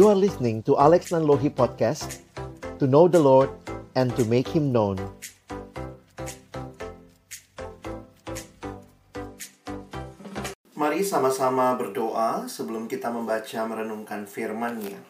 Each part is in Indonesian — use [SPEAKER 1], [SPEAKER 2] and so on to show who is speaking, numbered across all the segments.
[SPEAKER 1] You are listening to Alex Nanlohi Podcast To know the Lord and to make Him known
[SPEAKER 2] Mari sama-sama berdoa sebelum kita membaca merenungkan firman-Nya.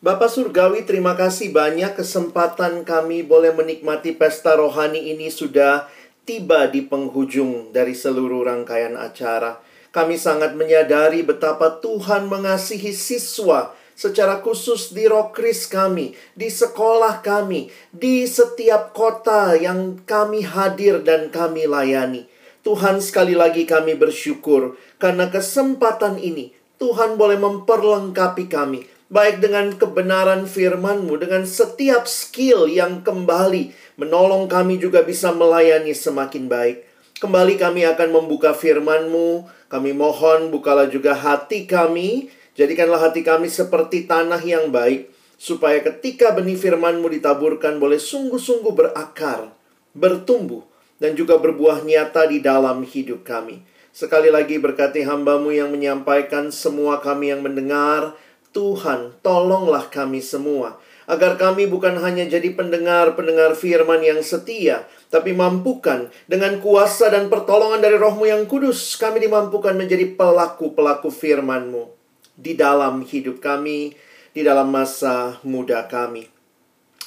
[SPEAKER 2] Bapak Surgawi, terima kasih banyak kesempatan kami boleh menikmati pesta rohani ini sudah tiba di penghujung dari seluruh rangkaian acara. Kami sangat menyadari betapa Tuhan mengasihi siswa secara khusus di Rokris kami, di sekolah kami, di setiap kota yang kami hadir dan kami layani. Tuhan sekali lagi kami bersyukur karena kesempatan ini Tuhan boleh memperlengkapi kami baik dengan kebenaran firman-Mu dengan setiap skill yang kembali menolong kami juga bisa melayani semakin baik. Kembali kami akan membuka firman-Mu, kami mohon bukalah juga hati kami, jadikanlah hati kami seperti tanah yang baik supaya ketika benih firman-Mu ditaburkan boleh sungguh-sungguh berakar, bertumbuh dan juga berbuah nyata di dalam hidup kami. Sekali lagi berkati hambamu yang menyampaikan semua kami yang mendengar. Tuhan, tolonglah kami semua. Agar kami bukan hanya jadi pendengar-pendengar firman yang setia. Tapi mampukan dengan kuasa dan pertolongan dari rohmu yang kudus. Kami dimampukan menjadi pelaku-pelaku firmanmu. Di dalam hidup kami, di dalam masa muda kami.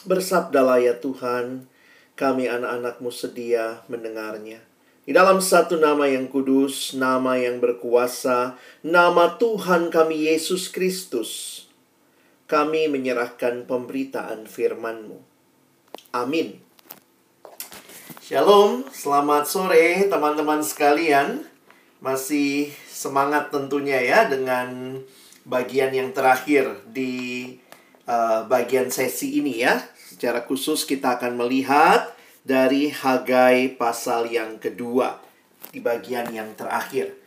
[SPEAKER 2] Bersabdalah ya Tuhan, kami anak-anakmu sedia mendengarnya. Di dalam satu nama yang kudus, nama yang berkuasa, nama Tuhan kami Yesus Kristus, kami menyerahkan pemberitaan firman-Mu. Amin. Shalom, selamat sore teman-teman sekalian. Masih semangat tentunya ya dengan bagian yang terakhir di uh, bagian sesi ini ya. Secara khusus kita akan melihat dari Hagai pasal yang kedua di bagian yang terakhir.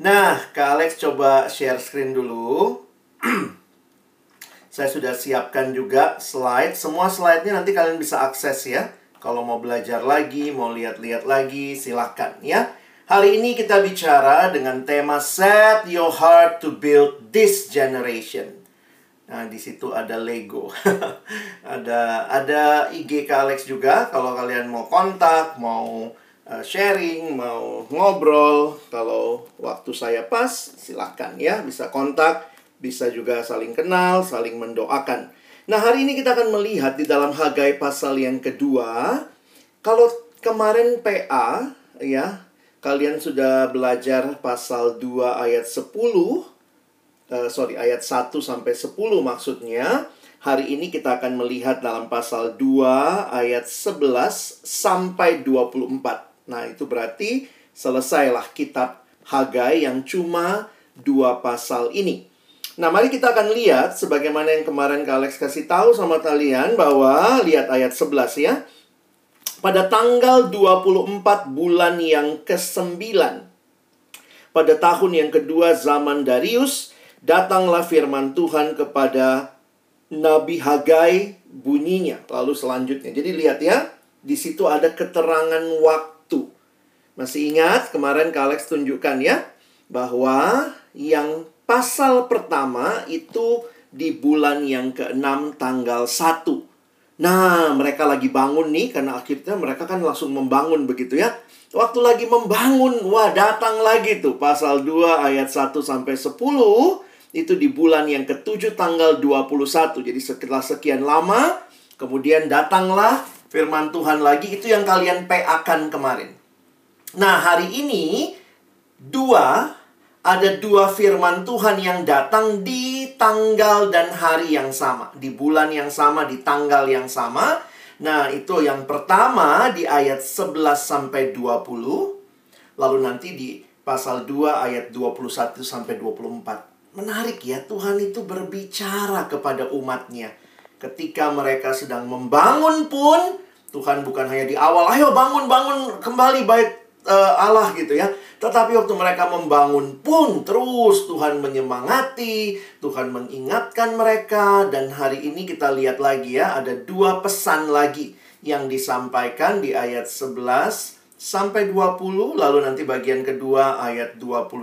[SPEAKER 2] Nah, Kak Alex coba share screen dulu. Saya sudah siapkan juga slide. Semua slide-nya nanti kalian bisa akses ya. Kalau mau belajar lagi, mau lihat-lihat lagi, silakan ya. Hari ini kita bicara dengan tema Set Your Heart to Build This Generation. Nah, di situ ada Lego. ada ada IG Kak Alex juga kalau kalian mau kontak, mau uh, sharing, mau ngobrol, kalau waktu saya pas silakan ya, bisa kontak, bisa juga saling kenal, saling mendoakan. Nah, hari ini kita akan melihat di dalam Hagai pasal yang kedua, kalau kemarin PA ya, kalian sudah belajar pasal 2 ayat 10 uh, sorry ayat 1 sampai 10 maksudnya. Hari ini kita akan melihat dalam pasal 2 ayat 11 sampai 24. Nah, itu berarti selesailah kitab Hagai yang cuma dua pasal ini. Nah, mari kita akan lihat sebagaimana yang kemarin Kak Alex kasih tahu sama kalian bahwa lihat ayat 11 ya. Pada tanggal 24 bulan yang ke-9 pada tahun yang kedua zaman Darius datanglah firman Tuhan kepada Nabi Hagai bunyinya. Lalu selanjutnya. Jadi lihat ya, di situ ada keterangan waktu. Masih ingat kemarin Kak Alex tunjukkan ya bahwa yang pasal pertama itu di bulan yang ke-6 tanggal 1. Nah, mereka lagi bangun nih karena akhirnya mereka kan langsung membangun begitu ya. Waktu lagi membangun, wah datang lagi tuh pasal 2 ayat 1 sampai 10 itu di bulan yang ketujuh tanggal 21. Jadi setelah sekian lama kemudian datanglah firman Tuhan lagi itu yang kalian PA-kan kemarin. Nah, hari ini dua ada dua firman Tuhan yang datang di tanggal dan hari yang sama, di bulan yang sama, di tanggal yang sama. Nah, itu yang pertama di ayat 11 sampai 20. Lalu nanti di pasal 2 ayat 21 sampai 24. Menarik ya, Tuhan itu berbicara kepada umatnya. Ketika mereka sedang membangun pun, Tuhan bukan hanya di awal, ayo bangun-bangun kembali baik uh, Allah gitu ya. Tetapi waktu mereka membangun pun terus Tuhan menyemangati, Tuhan mengingatkan mereka dan hari ini kita lihat lagi ya ada dua pesan lagi yang disampaikan di ayat 11 sampai 20, lalu nanti bagian kedua ayat 21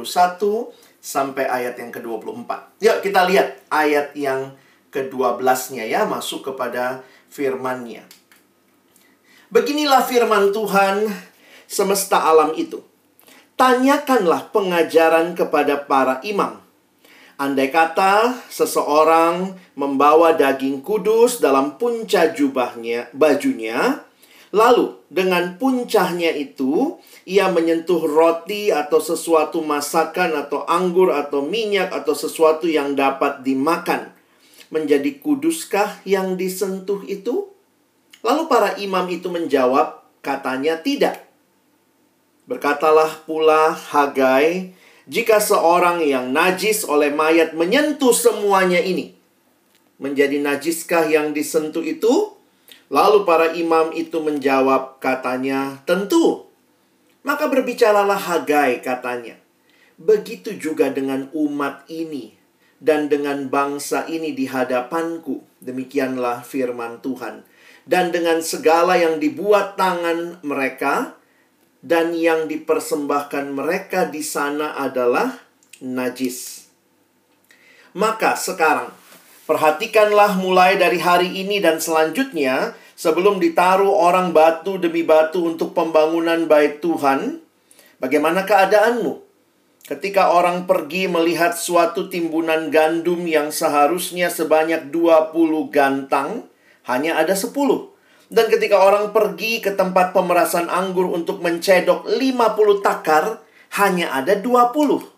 [SPEAKER 2] sampai ayat yang ke-24. Yuk kita lihat ayat yang ke-12-nya ya, masuk kepada firman-Nya. Beginilah firman Tuhan semesta alam itu. Tanyakanlah pengajaran kepada para imam. Andai kata seseorang membawa daging kudus dalam punca jubahnya, bajunya, lalu dengan puncahnya itu ia menyentuh roti atau sesuatu masakan atau anggur atau minyak atau sesuatu yang dapat dimakan. Menjadi kuduskah yang disentuh itu? Lalu para imam itu menjawab, katanya tidak. Berkatalah pula Hagai, jika seorang yang najis oleh mayat menyentuh semuanya ini, menjadi najiskah yang disentuh itu? Lalu para imam itu menjawab katanya, tentu. Maka berbicaralah Hagai katanya, begitu juga dengan umat ini dan dengan bangsa ini di hadapanku. Demikianlah firman Tuhan. Dan dengan segala yang dibuat tangan mereka, dan yang dipersembahkan mereka di sana adalah najis. Maka sekarang, perhatikanlah mulai dari hari ini dan selanjutnya, sebelum ditaruh orang batu demi batu untuk pembangunan bait Tuhan, bagaimana keadaanmu? Ketika orang pergi melihat suatu timbunan gandum yang seharusnya sebanyak 20 gantang, hanya ada 10 dan ketika orang pergi ke tempat pemerasan anggur untuk mencedok 50 takar, hanya ada 20.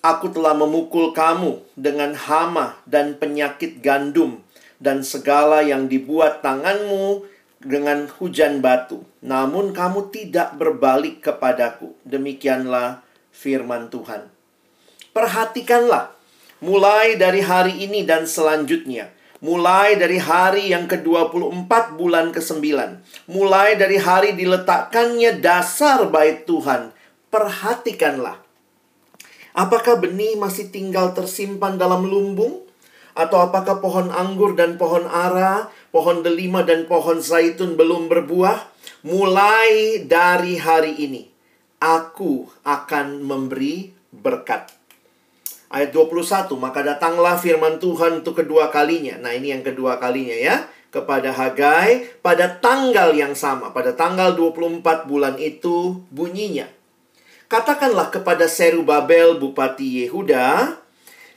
[SPEAKER 2] Aku telah memukul kamu dengan hama dan penyakit gandum dan segala yang dibuat tanganmu dengan hujan batu. Namun kamu tidak berbalik kepadaku. Demikianlah firman Tuhan. Perhatikanlah mulai dari hari ini dan selanjutnya Mulai dari hari yang ke-24 bulan ke-9. Mulai dari hari diletakkannya dasar bait Tuhan. Perhatikanlah. Apakah benih masih tinggal tersimpan dalam lumbung? Atau apakah pohon anggur dan pohon ara, pohon delima dan pohon zaitun belum berbuah? Mulai dari hari ini, aku akan memberi berkat. Ayat 21, maka datanglah firman Tuhan untuk kedua kalinya. Nah, ini yang kedua kalinya ya. Kepada Hagai pada tanggal yang sama. Pada tanggal 24 bulan itu bunyinya. Katakanlah kepada Serubabel Bupati Yehuda,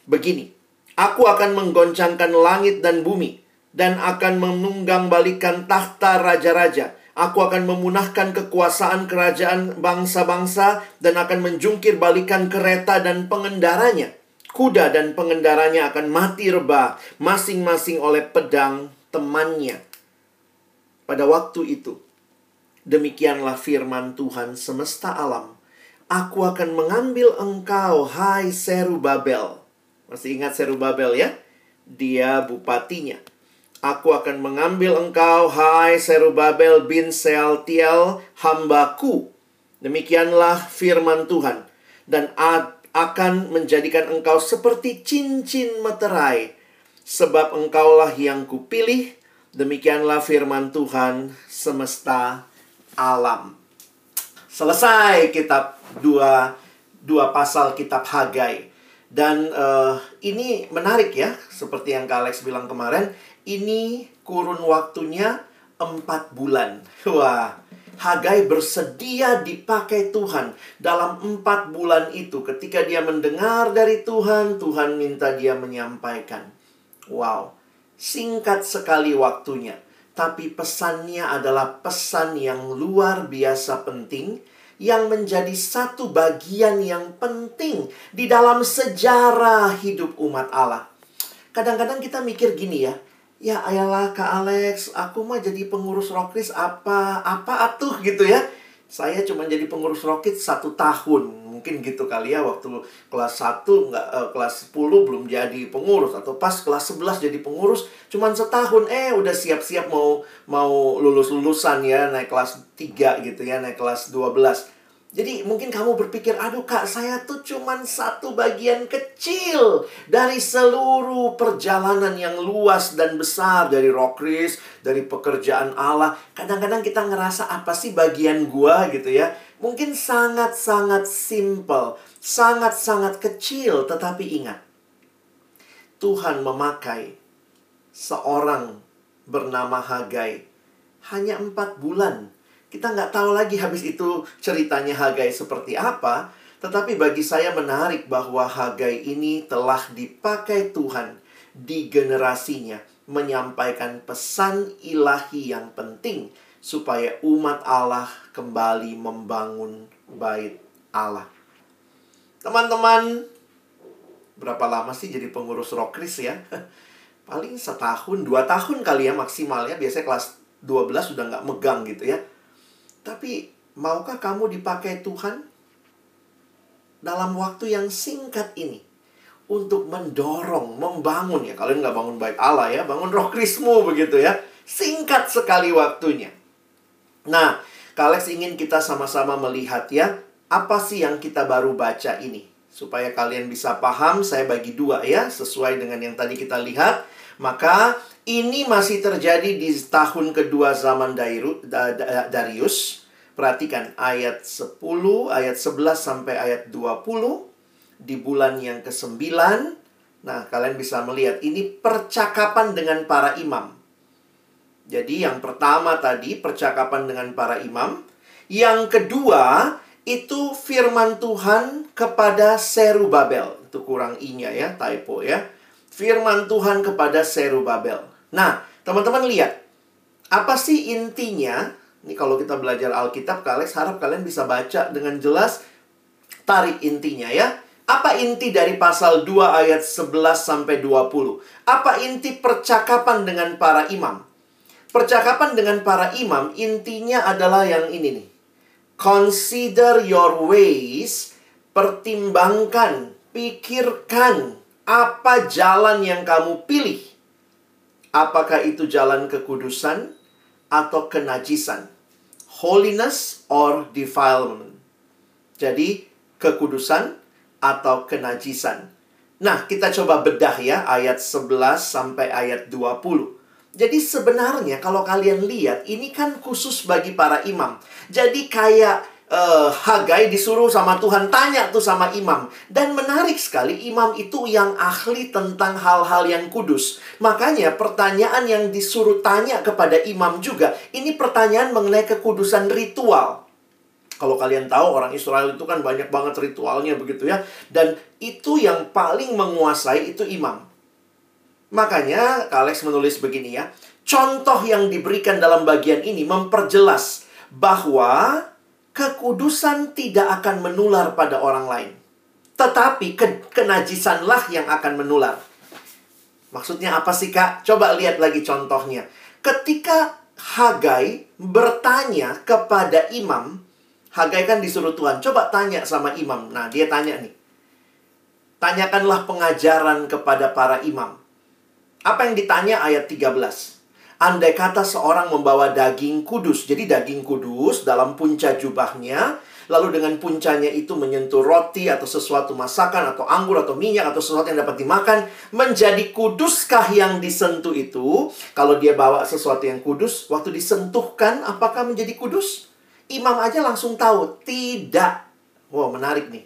[SPEAKER 2] begini. Aku akan menggoncangkan langit dan bumi. Dan akan menunggang balikan tahta raja-raja Aku akan memunahkan kekuasaan kerajaan bangsa-bangsa dan akan menjungkir balikan kereta dan pengendaranya. Kuda dan pengendaranya akan mati rebah masing-masing oleh pedang temannya. Pada waktu itu, demikianlah firman Tuhan semesta alam. Aku akan mengambil engkau, hai Serubabel. Masih ingat Serubabel ya? Dia bupatinya Aku akan mengambil engkau, hai Serubabel bin Sealtiel, hambaku. Demikianlah firman Tuhan. Dan akan menjadikan engkau seperti cincin meterai. Sebab engkaulah yang kupilih. Demikianlah firman Tuhan semesta alam. Selesai kitab dua, dua pasal kitab Hagai. Dan uh, ini menarik ya, seperti yang Kak Alex bilang kemarin ini kurun waktunya empat bulan. Wah, Hagai bersedia dipakai Tuhan dalam empat bulan itu. Ketika dia mendengar dari Tuhan, Tuhan minta dia menyampaikan. Wow, singkat sekali waktunya. Tapi pesannya adalah pesan yang luar biasa penting yang menjadi satu bagian yang penting di dalam sejarah hidup umat Allah. Kadang-kadang kita mikir gini ya, ya ayalah Kak Alex, aku mah jadi pengurus Rokris apa, apa atuh gitu ya. Saya cuma jadi pengurus Rokris satu tahun. Mungkin gitu kali ya waktu kelas 1 nggak eh, kelas 10 belum jadi pengurus atau pas kelas 11 jadi pengurus cuma setahun eh udah siap-siap mau mau lulus-lulusan ya naik kelas 3 gitu ya, naik kelas 12. Jadi mungkin kamu berpikir, aduh kak saya tuh cuman satu bagian kecil dari seluruh perjalanan yang luas dan besar dari Rockris, dari pekerjaan Allah. Kadang-kadang kita ngerasa apa sih bagian gua gitu ya. Mungkin sangat-sangat simple, sangat-sangat kecil, tetapi ingat. Tuhan memakai seorang bernama Hagai hanya empat bulan kita nggak tahu lagi habis itu ceritanya Hagai seperti apa. Tetapi bagi saya menarik bahwa Hagai ini telah dipakai Tuhan di generasinya menyampaikan pesan ilahi yang penting supaya umat Allah kembali membangun bait Allah. Teman-teman, berapa lama sih jadi pengurus Rokris ya? Paling setahun, dua tahun kali ya maksimalnya. Biasanya kelas 12 sudah nggak megang gitu ya. Tapi maukah kamu dipakai Tuhan dalam waktu yang singkat ini untuk mendorong, membangun ya. Kalian nggak bangun baik Allah ya, bangun roh krismu begitu ya. Singkat sekali waktunya. Nah, Kalex ingin kita sama-sama melihat ya, apa sih yang kita baru baca ini. Supaya kalian bisa paham, saya bagi dua ya, sesuai dengan yang tadi kita lihat. Maka ini masih terjadi di tahun kedua zaman Darius. Perhatikan ayat 10, ayat 11 sampai ayat 20 di bulan yang ke-9. Nah, kalian bisa melihat ini percakapan dengan para imam. Jadi yang pertama tadi percakapan dengan para imam, yang kedua itu firman Tuhan kepada Serubabel. Itu kurang inya ya, typo ya. Firman Tuhan kepada Serubabel. Nah, teman-teman lihat. Apa sih intinya ini kalau kita belajar Alkitab, kalian harap kalian bisa baca dengan jelas tarik intinya ya. Apa inti dari pasal 2 ayat 11 sampai 20? Apa inti percakapan dengan para imam? Percakapan dengan para imam intinya adalah yang ini nih. Consider your ways, pertimbangkan, pikirkan apa jalan yang kamu pilih. Apakah itu jalan kekudusan, atau kenajisan. Holiness or defilement. Jadi, kekudusan atau kenajisan. Nah, kita coba bedah ya ayat 11 sampai ayat 20. Jadi sebenarnya kalau kalian lihat ini kan khusus bagi para imam. Jadi kayak uh, Hagai disuruh sama Tuhan tanya tuh sama imam. Dan menarik sekali, imam itu yang ahli tentang hal-hal yang kudus. Makanya pertanyaan yang disuruh tanya kepada imam juga, ini pertanyaan mengenai kekudusan ritual. Kalau kalian tahu orang Israel itu kan banyak banget ritualnya begitu ya. Dan itu yang paling menguasai itu imam. Makanya Alex menulis begini ya. Contoh yang diberikan dalam bagian ini memperjelas bahwa kekudusan tidak akan menular pada orang lain. Tetapi ke kenajisanlah yang akan menular. Maksudnya apa sih kak? Coba lihat lagi contohnya. Ketika Hagai bertanya kepada imam, Hagai kan disuruh Tuhan, coba tanya sama imam. Nah, dia tanya nih. Tanyakanlah pengajaran kepada para imam. Apa yang ditanya ayat 13? Andai kata seorang membawa daging kudus, jadi daging kudus dalam punca jubahnya, lalu dengan puncanya itu menyentuh roti atau sesuatu masakan atau anggur atau minyak atau sesuatu yang dapat dimakan, menjadi kuduskah yang disentuh itu? Kalau dia bawa sesuatu yang kudus, waktu disentuhkan apakah menjadi kudus? Imam aja langsung tahu, tidak. Wow, menarik nih.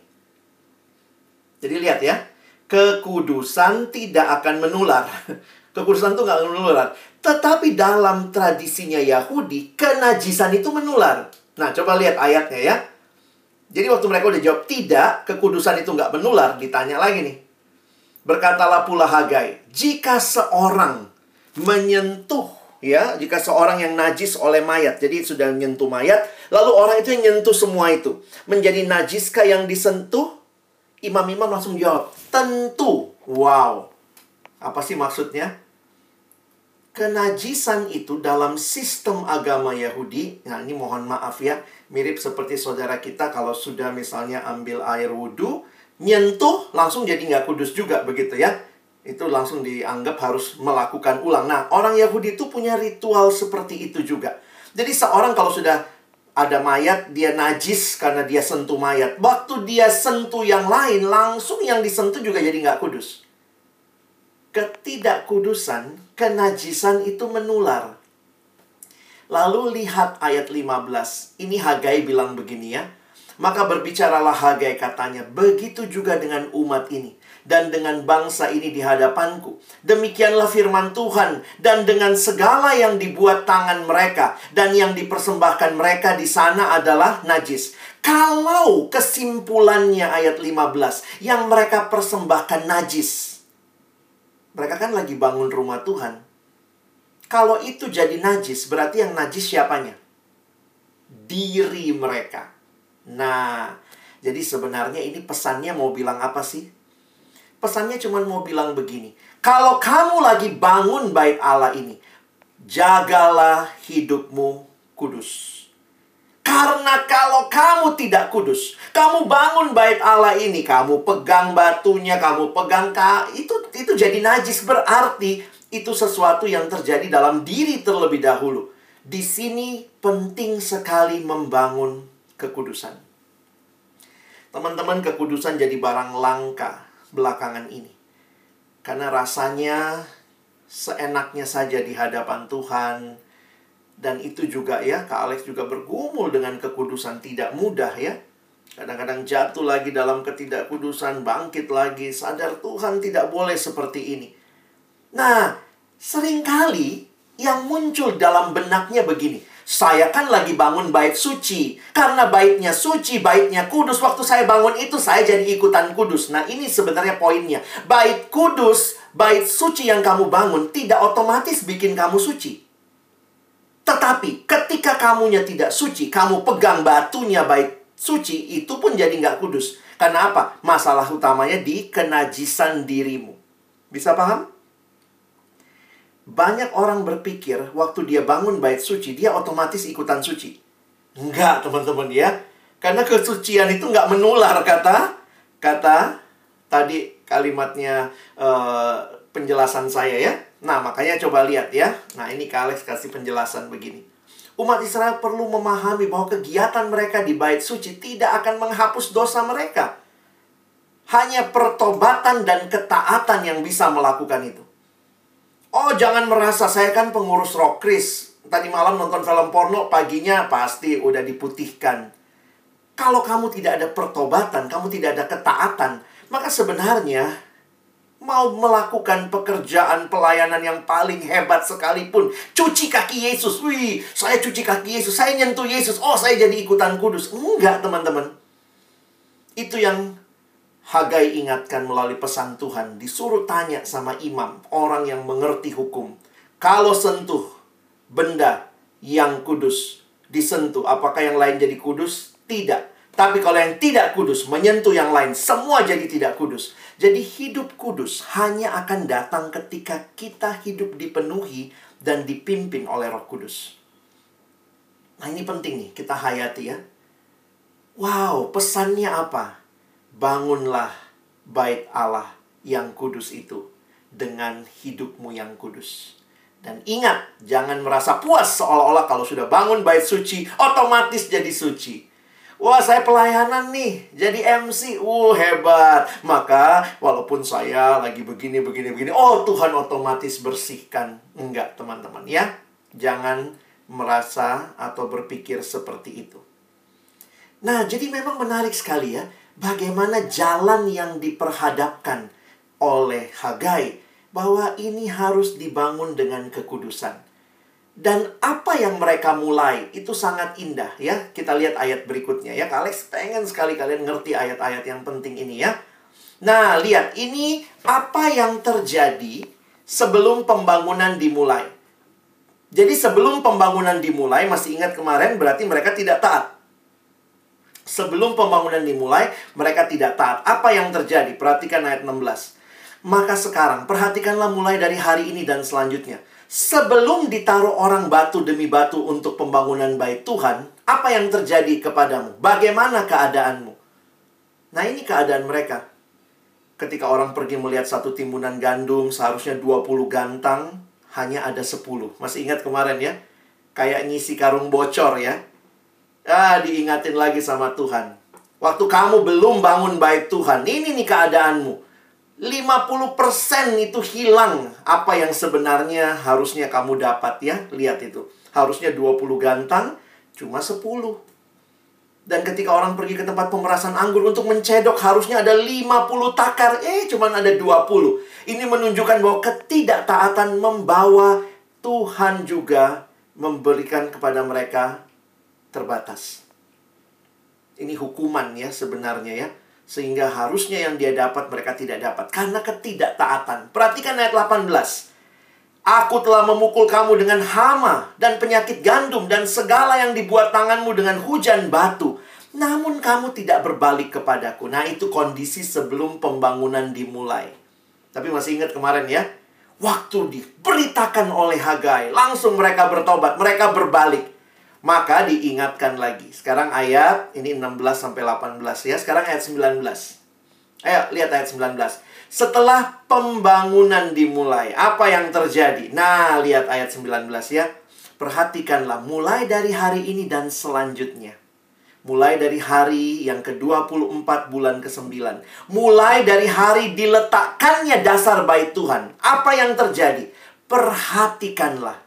[SPEAKER 2] Jadi lihat ya, kekudusan tidak akan menular. Kekudusan itu nggak menular. Tetapi dalam tradisinya Yahudi, kenajisan itu menular. Nah, coba lihat ayatnya ya. Jadi waktu mereka udah jawab tidak, kekudusan itu nggak menular, ditanya lagi nih. Berkatalah pula Hagai, jika seorang menyentuh ya, jika seorang yang najis oleh mayat, jadi sudah menyentuh mayat, lalu orang itu yang menyentuh semua itu, menjadi najiskah yang disentuh? Imam-imam langsung jawab, tentu. Wow. Apa sih maksudnya? Kenajisan itu dalam sistem agama Yahudi, nah ini mohon maaf ya, mirip seperti saudara kita kalau sudah misalnya ambil air wudhu, nyentuh langsung jadi nggak kudus juga begitu ya. Itu langsung dianggap harus melakukan ulang. Nah, orang Yahudi itu punya ritual seperti itu juga. Jadi seorang kalau sudah ada mayat, dia najis karena dia sentuh mayat. Waktu dia sentuh yang lain, langsung yang disentuh juga jadi nggak kudus. Ketidakkudusan, kenajisan itu menular. Lalu lihat ayat 15. Ini Hagai bilang begini ya. Maka berbicaralah Hagai katanya, begitu juga dengan umat ini dan dengan bangsa ini di hadapanku. Demikianlah firman Tuhan dan dengan segala yang dibuat tangan mereka dan yang dipersembahkan mereka di sana adalah najis. Kalau kesimpulannya ayat 15 yang mereka persembahkan najis. Mereka kan lagi bangun rumah Tuhan. Kalau itu jadi najis, berarti yang najis siapanya? Diri mereka. Nah, jadi sebenarnya ini pesannya mau bilang apa sih? Pesannya cuma mau bilang begini. Kalau kamu lagi bangun bait Allah ini, jagalah hidupmu kudus. Karena kalau kamu tidak kudus, kamu bangun bait Allah ini, kamu pegang batunya, kamu pegang ka, itu itu jadi najis berarti itu sesuatu yang terjadi dalam diri terlebih dahulu. Di sini penting sekali membangun kekudusan. Teman-teman, kekudusan jadi barang langka belakangan ini. Karena rasanya seenaknya saja di hadapan Tuhan. Dan itu juga ya, Kak Alex juga bergumul dengan kekudusan tidak mudah ya. Kadang-kadang jatuh lagi dalam ketidakkudusan, bangkit lagi, sadar Tuhan tidak boleh seperti ini. Nah, sering kali yang muncul dalam benaknya begini. Saya kan lagi bangun bait suci. Karena baitnya suci, baitnya kudus. Waktu saya bangun itu, saya jadi ikutan kudus. Nah, ini sebenarnya poinnya. Bait kudus, bait suci yang kamu bangun, tidak otomatis bikin kamu suci. Tetapi, ketika kamunya tidak suci, kamu pegang batunya bait suci, itu pun jadi nggak kudus. Karena apa? Masalah utamanya di kenajisan dirimu. Bisa paham? Banyak orang berpikir waktu dia bangun bait suci, dia otomatis ikutan suci. Enggak, teman-teman ya. Karena kesucian itu enggak menular kata kata tadi kalimatnya uh, penjelasan saya ya. Nah, makanya coba lihat ya. Nah, ini Kak Alex kasih penjelasan begini. Umat Israel perlu memahami bahwa kegiatan mereka di bait suci tidak akan menghapus dosa mereka. Hanya pertobatan dan ketaatan yang bisa melakukan itu. Oh, jangan merasa saya kan pengurus rock Chris. Tadi malam nonton film porno, paginya pasti udah diputihkan. Kalau kamu tidak ada pertobatan, kamu tidak ada ketaatan, maka sebenarnya mau melakukan pekerjaan pelayanan yang paling hebat sekalipun, cuci kaki Yesus. Wih, saya cuci kaki Yesus, saya nyentuh Yesus. Oh, saya jadi ikutan kudus. Enggak, teman-teman. Itu yang Hagai ingatkan melalui pesan Tuhan, disuruh tanya sama imam, orang yang mengerti hukum. Kalau sentuh benda yang kudus, disentuh, apakah yang lain jadi kudus? Tidak. Tapi kalau yang tidak kudus menyentuh yang lain, semua jadi tidak kudus. Jadi hidup kudus hanya akan datang ketika kita hidup dipenuhi dan dipimpin oleh Roh Kudus. Nah, ini penting nih kita hayati ya. Wow, pesannya apa? bangunlah bait Allah yang kudus itu dengan hidupmu yang kudus. Dan ingat, jangan merasa puas seolah-olah kalau sudah bangun bait suci, otomatis jadi suci. Wah, saya pelayanan nih, jadi MC. Uh, hebat. Maka, walaupun saya lagi begini, begini, begini, oh Tuhan otomatis bersihkan. Enggak, teman-teman ya. Jangan merasa atau berpikir seperti itu. Nah, jadi memang menarik sekali ya bagaimana jalan yang diperhadapkan oleh Hagai bahwa ini harus dibangun dengan kekudusan. Dan apa yang mereka mulai itu sangat indah ya. Kita lihat ayat berikutnya ya. Alex pengen sekali kalian ngerti ayat-ayat yang penting ini ya. Nah, lihat ini apa yang terjadi sebelum pembangunan dimulai. Jadi sebelum pembangunan dimulai, masih ingat kemarin berarti mereka tidak taat. Sebelum pembangunan dimulai, mereka tidak taat. Apa yang terjadi? Perhatikan ayat 16. Maka sekarang, perhatikanlah mulai dari hari ini dan selanjutnya. Sebelum ditaruh orang batu demi batu untuk pembangunan bait Tuhan, apa yang terjadi kepadamu? Bagaimana keadaanmu? Nah ini keadaan mereka. Ketika orang pergi melihat satu timbunan gandum, seharusnya 20 gantang, hanya ada 10. Masih ingat kemarin ya? Kayak ngisi karung bocor ya Ah, diingatin lagi sama Tuhan. Waktu kamu belum bangun baik Tuhan, ini nih keadaanmu. 50% itu hilang apa yang sebenarnya harusnya kamu dapat ya. Lihat itu. Harusnya 20 gantang, cuma 10. Dan ketika orang pergi ke tempat pemerasan anggur untuk mencedok harusnya ada 50 takar. Eh, cuma ada 20. Ini menunjukkan bahwa ketidaktaatan membawa Tuhan juga memberikan kepada mereka terbatas. Ini hukuman ya sebenarnya ya. Sehingga harusnya yang dia dapat mereka tidak dapat. Karena ketidaktaatan. Perhatikan ayat 18. Aku telah memukul kamu dengan hama dan penyakit gandum dan segala yang dibuat tanganmu dengan hujan batu. Namun kamu tidak berbalik kepadaku. Nah itu kondisi sebelum pembangunan dimulai. Tapi masih ingat kemarin ya? Waktu diberitakan oleh Hagai, langsung mereka bertobat, mereka berbalik. Maka diingatkan lagi. Sekarang ayat ini 16 sampai 18 ya. Sekarang ayat 19. Ayo lihat ayat 19. Setelah pembangunan dimulai, apa yang terjadi? Nah, lihat ayat 19 ya. Perhatikanlah mulai dari hari ini dan selanjutnya. Mulai dari hari yang ke-24 bulan ke-9. Mulai dari hari diletakkannya dasar bait Tuhan. Apa yang terjadi? Perhatikanlah.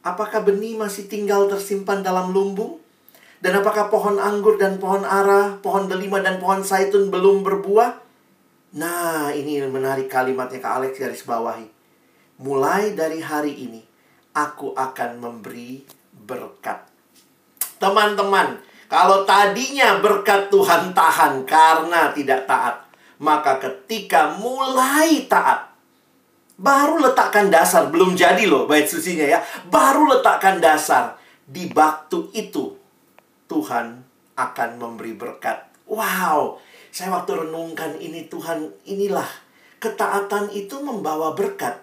[SPEAKER 2] Apakah benih masih tinggal tersimpan dalam lumbung? Dan apakah pohon anggur dan pohon ara, pohon delima dan pohon saitun belum berbuah? Nah, ini menarik kalimatnya ke Alex garis bawahi. Mulai dari hari ini, aku akan memberi berkat. Teman-teman, kalau tadinya berkat Tuhan tahan karena tidak taat, maka ketika mulai taat, baru letakkan dasar, belum jadi loh bait susinya ya, baru letakkan dasar. Di waktu itu, Tuhan akan memberi berkat. Wow, saya waktu renungkan ini Tuhan, inilah ketaatan itu membawa berkat.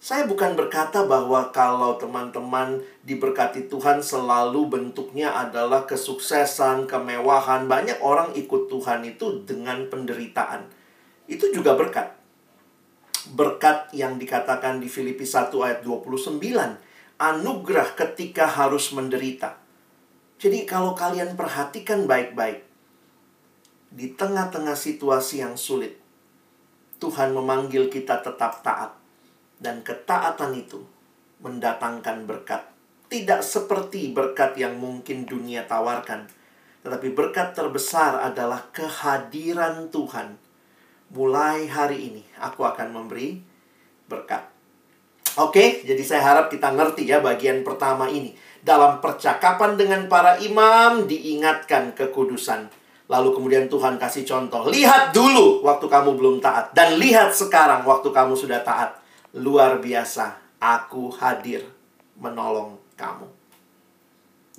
[SPEAKER 2] Saya bukan berkata bahwa kalau teman-teman diberkati Tuhan selalu bentuknya adalah kesuksesan, kemewahan. Banyak orang ikut Tuhan itu dengan penderitaan. Itu juga berkat. Berkat yang dikatakan di Filipi 1 ayat 29. Anugerah ketika harus menderita. Jadi kalau kalian perhatikan baik-baik, di tengah-tengah situasi yang sulit, Tuhan memanggil kita tetap taat. Dan ketaatan itu mendatangkan berkat. Tidak seperti berkat yang mungkin dunia tawarkan. Tetapi berkat terbesar adalah kehadiran Tuhan. Mulai hari ini aku akan memberi berkat. Oke, jadi saya harap kita ngerti ya bagian pertama ini. Dalam percakapan dengan para imam diingatkan kekudusan Lalu kemudian Tuhan kasih contoh. Lihat dulu waktu kamu belum taat. Dan lihat sekarang waktu kamu sudah taat. Luar biasa. Aku hadir menolong kamu.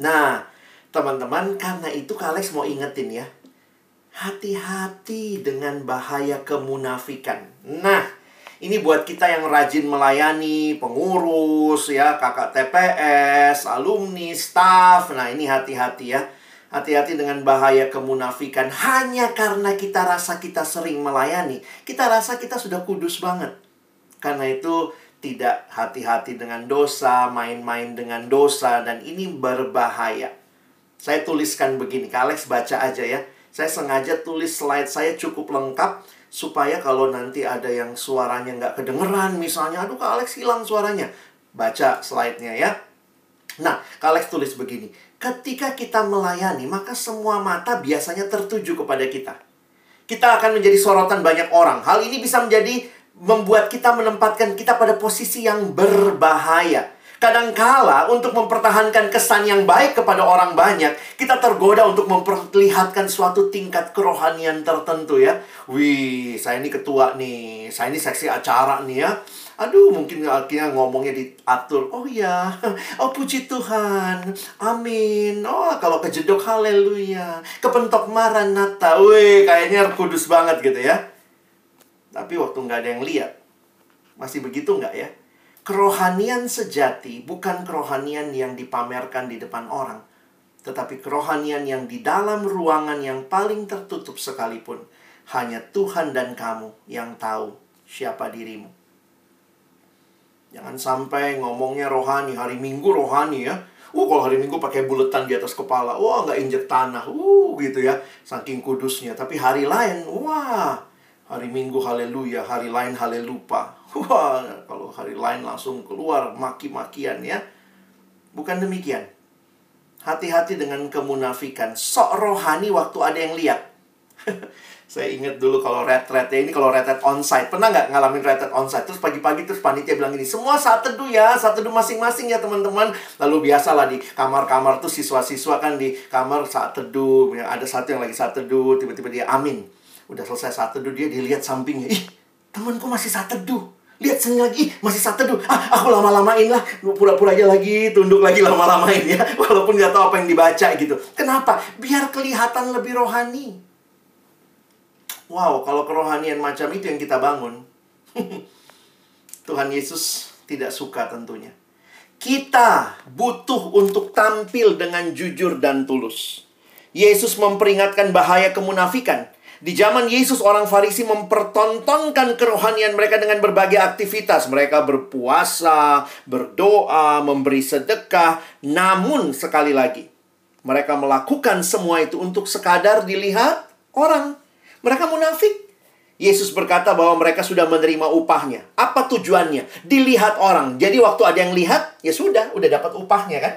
[SPEAKER 2] Nah, teman-teman, karena itu Kalex mau ingetin ya. Hati-hati dengan bahaya kemunafikan. Nah, ini buat kita yang rajin melayani, pengurus, ya, kakak TPS, alumni, staff. Nah, ini hati-hati ya Hati-hati dengan bahaya kemunafikan hanya karena kita rasa kita sering melayani. Kita rasa kita sudah kudus banget. Karena itu tidak hati-hati dengan dosa, main-main dengan dosa, dan ini berbahaya. Saya tuliskan begini, Kak Alex baca aja ya. Saya sengaja tulis slide saya cukup lengkap supaya kalau nanti ada yang suaranya nggak kedengeran misalnya, aduh Kak Alex hilang suaranya. Baca slide-nya ya. Nah, Kak Alex tulis begini, ketika kita melayani, maka semua mata biasanya tertuju kepada kita. Kita akan menjadi sorotan banyak orang. Hal ini bisa menjadi membuat kita menempatkan kita pada posisi yang berbahaya. Kadangkala untuk mempertahankan kesan yang baik kepada orang banyak, kita tergoda untuk memperlihatkan suatu tingkat kerohanian tertentu ya. Wih, saya ini ketua nih, saya ini seksi acara nih ya. Aduh, mungkin akhirnya ngomongnya diatur. Oh ya, oh puji Tuhan. Amin. Oh, kalau kejedok haleluya. Kepentok maranata. Wih, kayaknya kudus banget gitu ya. Tapi waktu nggak ada yang lihat. Masih begitu nggak ya? Kerohanian sejati bukan kerohanian yang dipamerkan di depan orang. Tetapi kerohanian yang di dalam ruangan yang paling tertutup sekalipun. Hanya Tuhan dan kamu yang tahu siapa dirimu. Jangan sampai ngomongnya rohani, hari Minggu rohani ya. Uh, kalau hari Minggu pakai buletan di atas kepala. Wah, nggak injek tanah. Uh, gitu ya. Saking kudusnya. Tapi hari lain, wah. Hari Minggu haleluya, hari lain halelupa. Wah, kalau hari lain langsung keluar maki-makian ya. Bukan demikian. Hati-hati dengan kemunafikan. Sok rohani waktu ada yang lihat. Saya ingat dulu kalau retret ya ini kalau retret onsite. Pernah nggak ngalamin retret onsite? Terus pagi-pagi terus panitia bilang gini, semua saat teduh ya, saat teduh masing-masing ya teman-teman. Lalu biasalah di kamar-kamar tuh siswa-siswa kan di kamar saat teduh. Ya, ada satu yang lagi saat teduh, tiba-tiba dia amin. Udah selesai saat teduh dia dilihat sampingnya. Ih, temanku masih saat teduh. Lihat sini lagi, Ih, masih saat teduh. Ah, aku lama-lamain lah. Pura-pura aja lagi, tunduk lagi lama-lamain ya. Walaupun nggak tahu apa yang dibaca gitu. Kenapa? Biar kelihatan lebih rohani. Wow, kalau kerohanian macam itu yang kita bangun, Tuhan Yesus tidak suka tentunya. Kita butuh untuk tampil dengan jujur dan tulus. Yesus memperingatkan bahaya kemunafikan. Di zaman Yesus, orang Farisi mempertontonkan kerohanian mereka dengan berbagai aktivitas. Mereka berpuasa, berdoa, memberi sedekah. Namun, sekali lagi, mereka melakukan semua itu untuk sekadar dilihat orang. Mereka munafik. Yesus berkata bahwa mereka sudah menerima upahnya. Apa tujuannya? Dilihat orang. Jadi waktu ada yang lihat, ya sudah, udah dapat upahnya kan?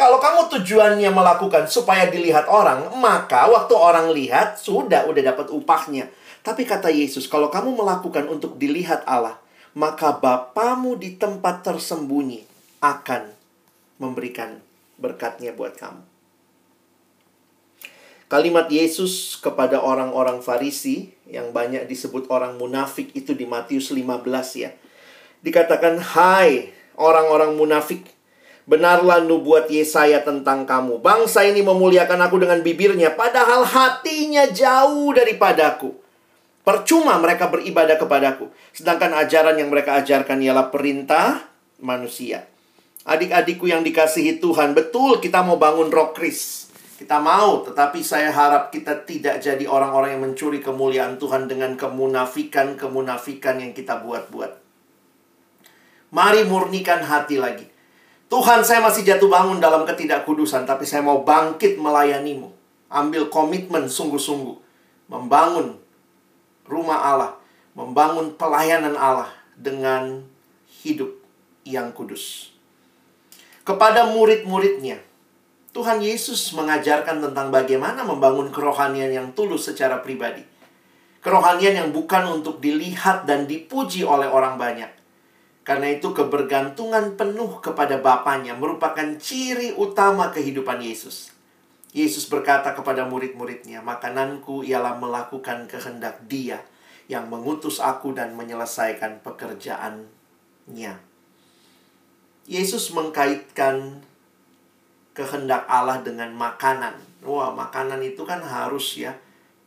[SPEAKER 2] Kalau kamu tujuannya melakukan supaya dilihat orang, maka waktu orang lihat, sudah, udah dapat upahnya. Tapi kata Yesus, kalau kamu melakukan untuk dilihat Allah, maka Bapamu di tempat tersembunyi akan memberikan berkatnya buat kamu. Kalimat Yesus kepada orang-orang Farisi yang banyak disebut orang munafik itu di Matius 15 ya. Dikatakan, "Hai orang-orang munafik, benarlah nubuat Yesaya tentang kamu. Bangsa ini memuliakan aku dengan bibirnya, padahal hatinya jauh daripadaku. Percuma mereka beribadah kepadaku, sedangkan ajaran yang mereka ajarkan ialah perintah manusia." Adik-adikku yang dikasihi Tuhan, betul kita mau bangun rock Chris. Kita mau, tetapi saya harap kita tidak jadi orang-orang yang mencuri kemuliaan Tuhan dengan kemunafikan-kemunafikan yang kita buat-buat. Mari murnikan hati lagi. Tuhan, saya masih jatuh bangun dalam ketidakkudusan, tapi saya mau bangkit melayanimu. Ambil komitmen sungguh-sungguh. Membangun rumah Allah. Membangun pelayanan Allah dengan hidup yang kudus. Kepada murid-muridnya, Tuhan Yesus mengajarkan tentang bagaimana membangun kerohanian yang tulus secara pribadi. Kerohanian yang bukan untuk dilihat dan dipuji oleh orang banyak. Karena itu kebergantungan penuh kepada Bapaknya merupakan ciri utama kehidupan Yesus. Yesus berkata kepada murid-muridnya, makananku ialah melakukan kehendak dia yang mengutus aku dan menyelesaikan pekerjaannya. Yesus mengkaitkan kehendak Allah dengan makanan. Wah, makanan itu kan harus ya.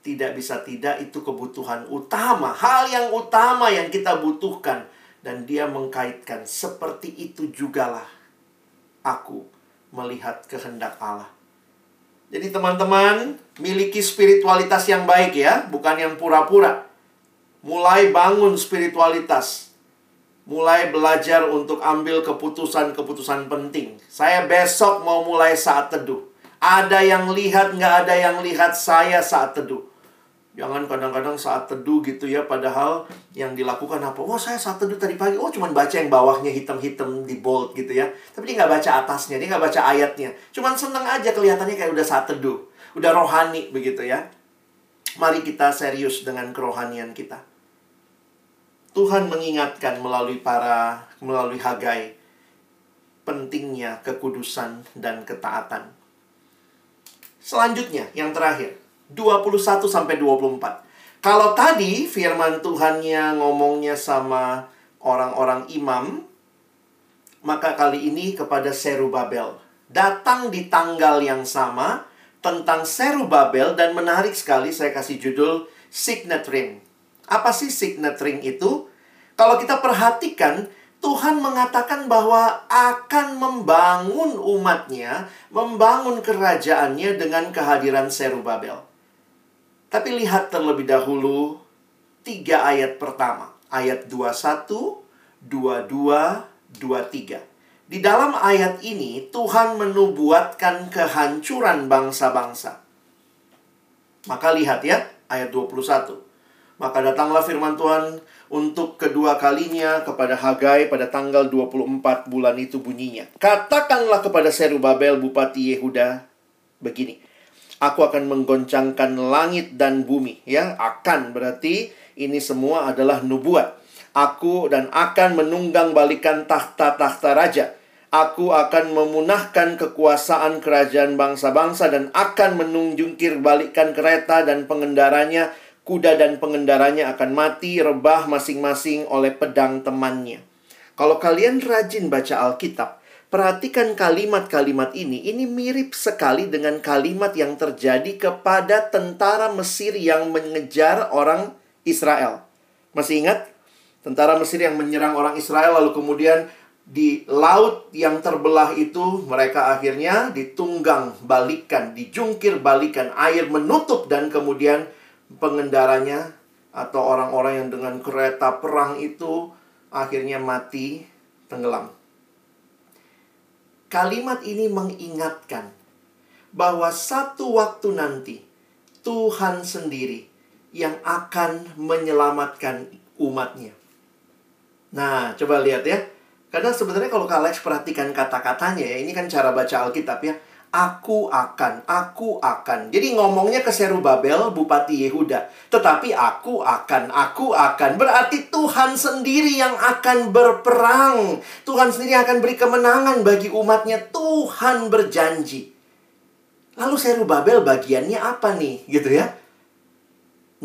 [SPEAKER 2] Tidak bisa tidak itu kebutuhan utama, hal yang utama yang kita butuhkan dan dia mengkaitkan seperti itu jugalah aku melihat kehendak Allah. Jadi teman-teman, miliki spiritualitas yang baik ya, bukan yang pura-pura. Mulai bangun spiritualitas mulai belajar untuk ambil keputusan-keputusan penting. Saya besok mau mulai saat teduh. Ada yang lihat, nggak ada yang lihat saya saat teduh. Jangan kadang-kadang saat teduh gitu ya, padahal yang dilakukan apa? Wah, saya saat teduh tadi pagi, oh cuman baca yang bawahnya hitam-hitam di bold gitu ya. Tapi dia nggak baca atasnya, dia nggak baca ayatnya. Cuman seneng aja kelihatannya kayak udah saat teduh. Udah rohani begitu ya. Mari kita serius dengan kerohanian kita. Tuhan mengingatkan melalui para melalui Hagai pentingnya kekudusan dan ketaatan. Selanjutnya yang terakhir 21 sampai 24. Kalau tadi firman Tuhannya ngomongnya sama orang-orang imam, maka kali ini kepada Serubabel. Datang di tanggal yang sama tentang Serubabel dan menarik sekali saya kasih judul Signet Ring. Apa sih signet ring itu? Kalau kita perhatikan, Tuhan mengatakan bahwa akan membangun umatnya, membangun kerajaannya dengan kehadiran Serubabel. Tapi lihat terlebih dahulu tiga ayat pertama. Ayat 21, 22, 23. Di dalam ayat ini Tuhan menubuatkan kehancuran bangsa-bangsa. Maka lihat ya, ayat 21. Maka datanglah firman Tuhan untuk kedua kalinya kepada Hagai pada tanggal 24 bulan itu bunyinya. Katakanlah kepada Serubabel bupati Yehuda begini. Aku akan menggoncangkan langit dan bumi. Ya, akan berarti ini semua adalah nubuat. Aku dan akan menunggang balikan tahta-tahta raja Aku akan memunahkan kekuasaan kerajaan bangsa-bangsa dan akan menunjukir balikkan kereta dan pengendaranya. Kuda dan pengendaranya akan mati rebah masing-masing oleh pedang temannya. Kalau kalian rajin baca Alkitab, perhatikan kalimat-kalimat ini. Ini mirip sekali dengan kalimat yang terjadi kepada tentara Mesir yang mengejar orang Israel. Masih ingat? Tentara Mesir yang menyerang orang Israel lalu kemudian di laut yang terbelah itu mereka akhirnya ditunggang balikan, dijungkir balikan, air menutup dan kemudian pengendaranya atau orang-orang yang dengan kereta perang itu akhirnya mati tenggelam. Kalimat ini mengingatkan bahwa satu waktu nanti Tuhan sendiri yang akan menyelamatkan umatnya. Nah, coba lihat ya karena sebenarnya kalau Kak Alex perhatikan kata-katanya ya, ini kan cara baca Alkitab ya. Aku akan, aku akan. Jadi ngomongnya ke Serubabel, Bupati Yehuda. Tetapi aku akan, aku akan. Berarti Tuhan sendiri yang akan berperang. Tuhan sendiri akan beri kemenangan bagi umatnya. Tuhan berjanji. Lalu Serubabel bagiannya apa nih? Gitu ya.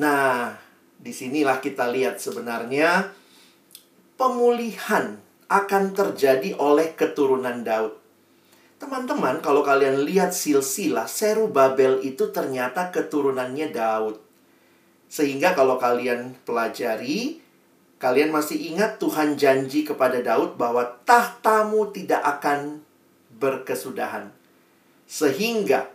[SPEAKER 2] Nah, di sinilah kita lihat sebenarnya pemulihan akan terjadi oleh keturunan Daud. Teman-teman, kalau kalian lihat silsilah, Serubabel itu ternyata keturunannya Daud. Sehingga kalau kalian pelajari, kalian masih ingat Tuhan janji kepada Daud bahwa tahtamu tidak akan berkesudahan. Sehingga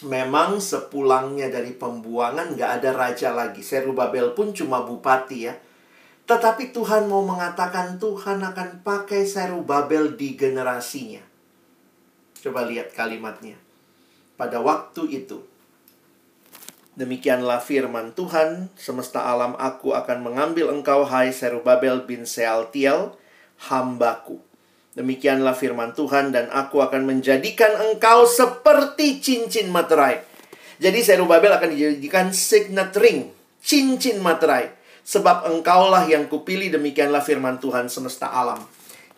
[SPEAKER 2] memang sepulangnya dari pembuangan nggak ada raja lagi. Serubabel pun cuma bupati ya. Tetapi Tuhan mau mengatakan Tuhan akan pakai Serubabel di generasinya. Coba lihat kalimatnya. Pada waktu itu, Demikianlah firman Tuhan, semesta alam aku akan mengambil engkau hai Serubabel bin Sealtiel, hambaku. Demikianlah firman Tuhan dan aku akan menjadikan engkau seperti cincin materai. Jadi Serubabel akan dijadikan signet ring, cincin materai Sebab engkaulah yang kupilih demikianlah firman Tuhan semesta alam.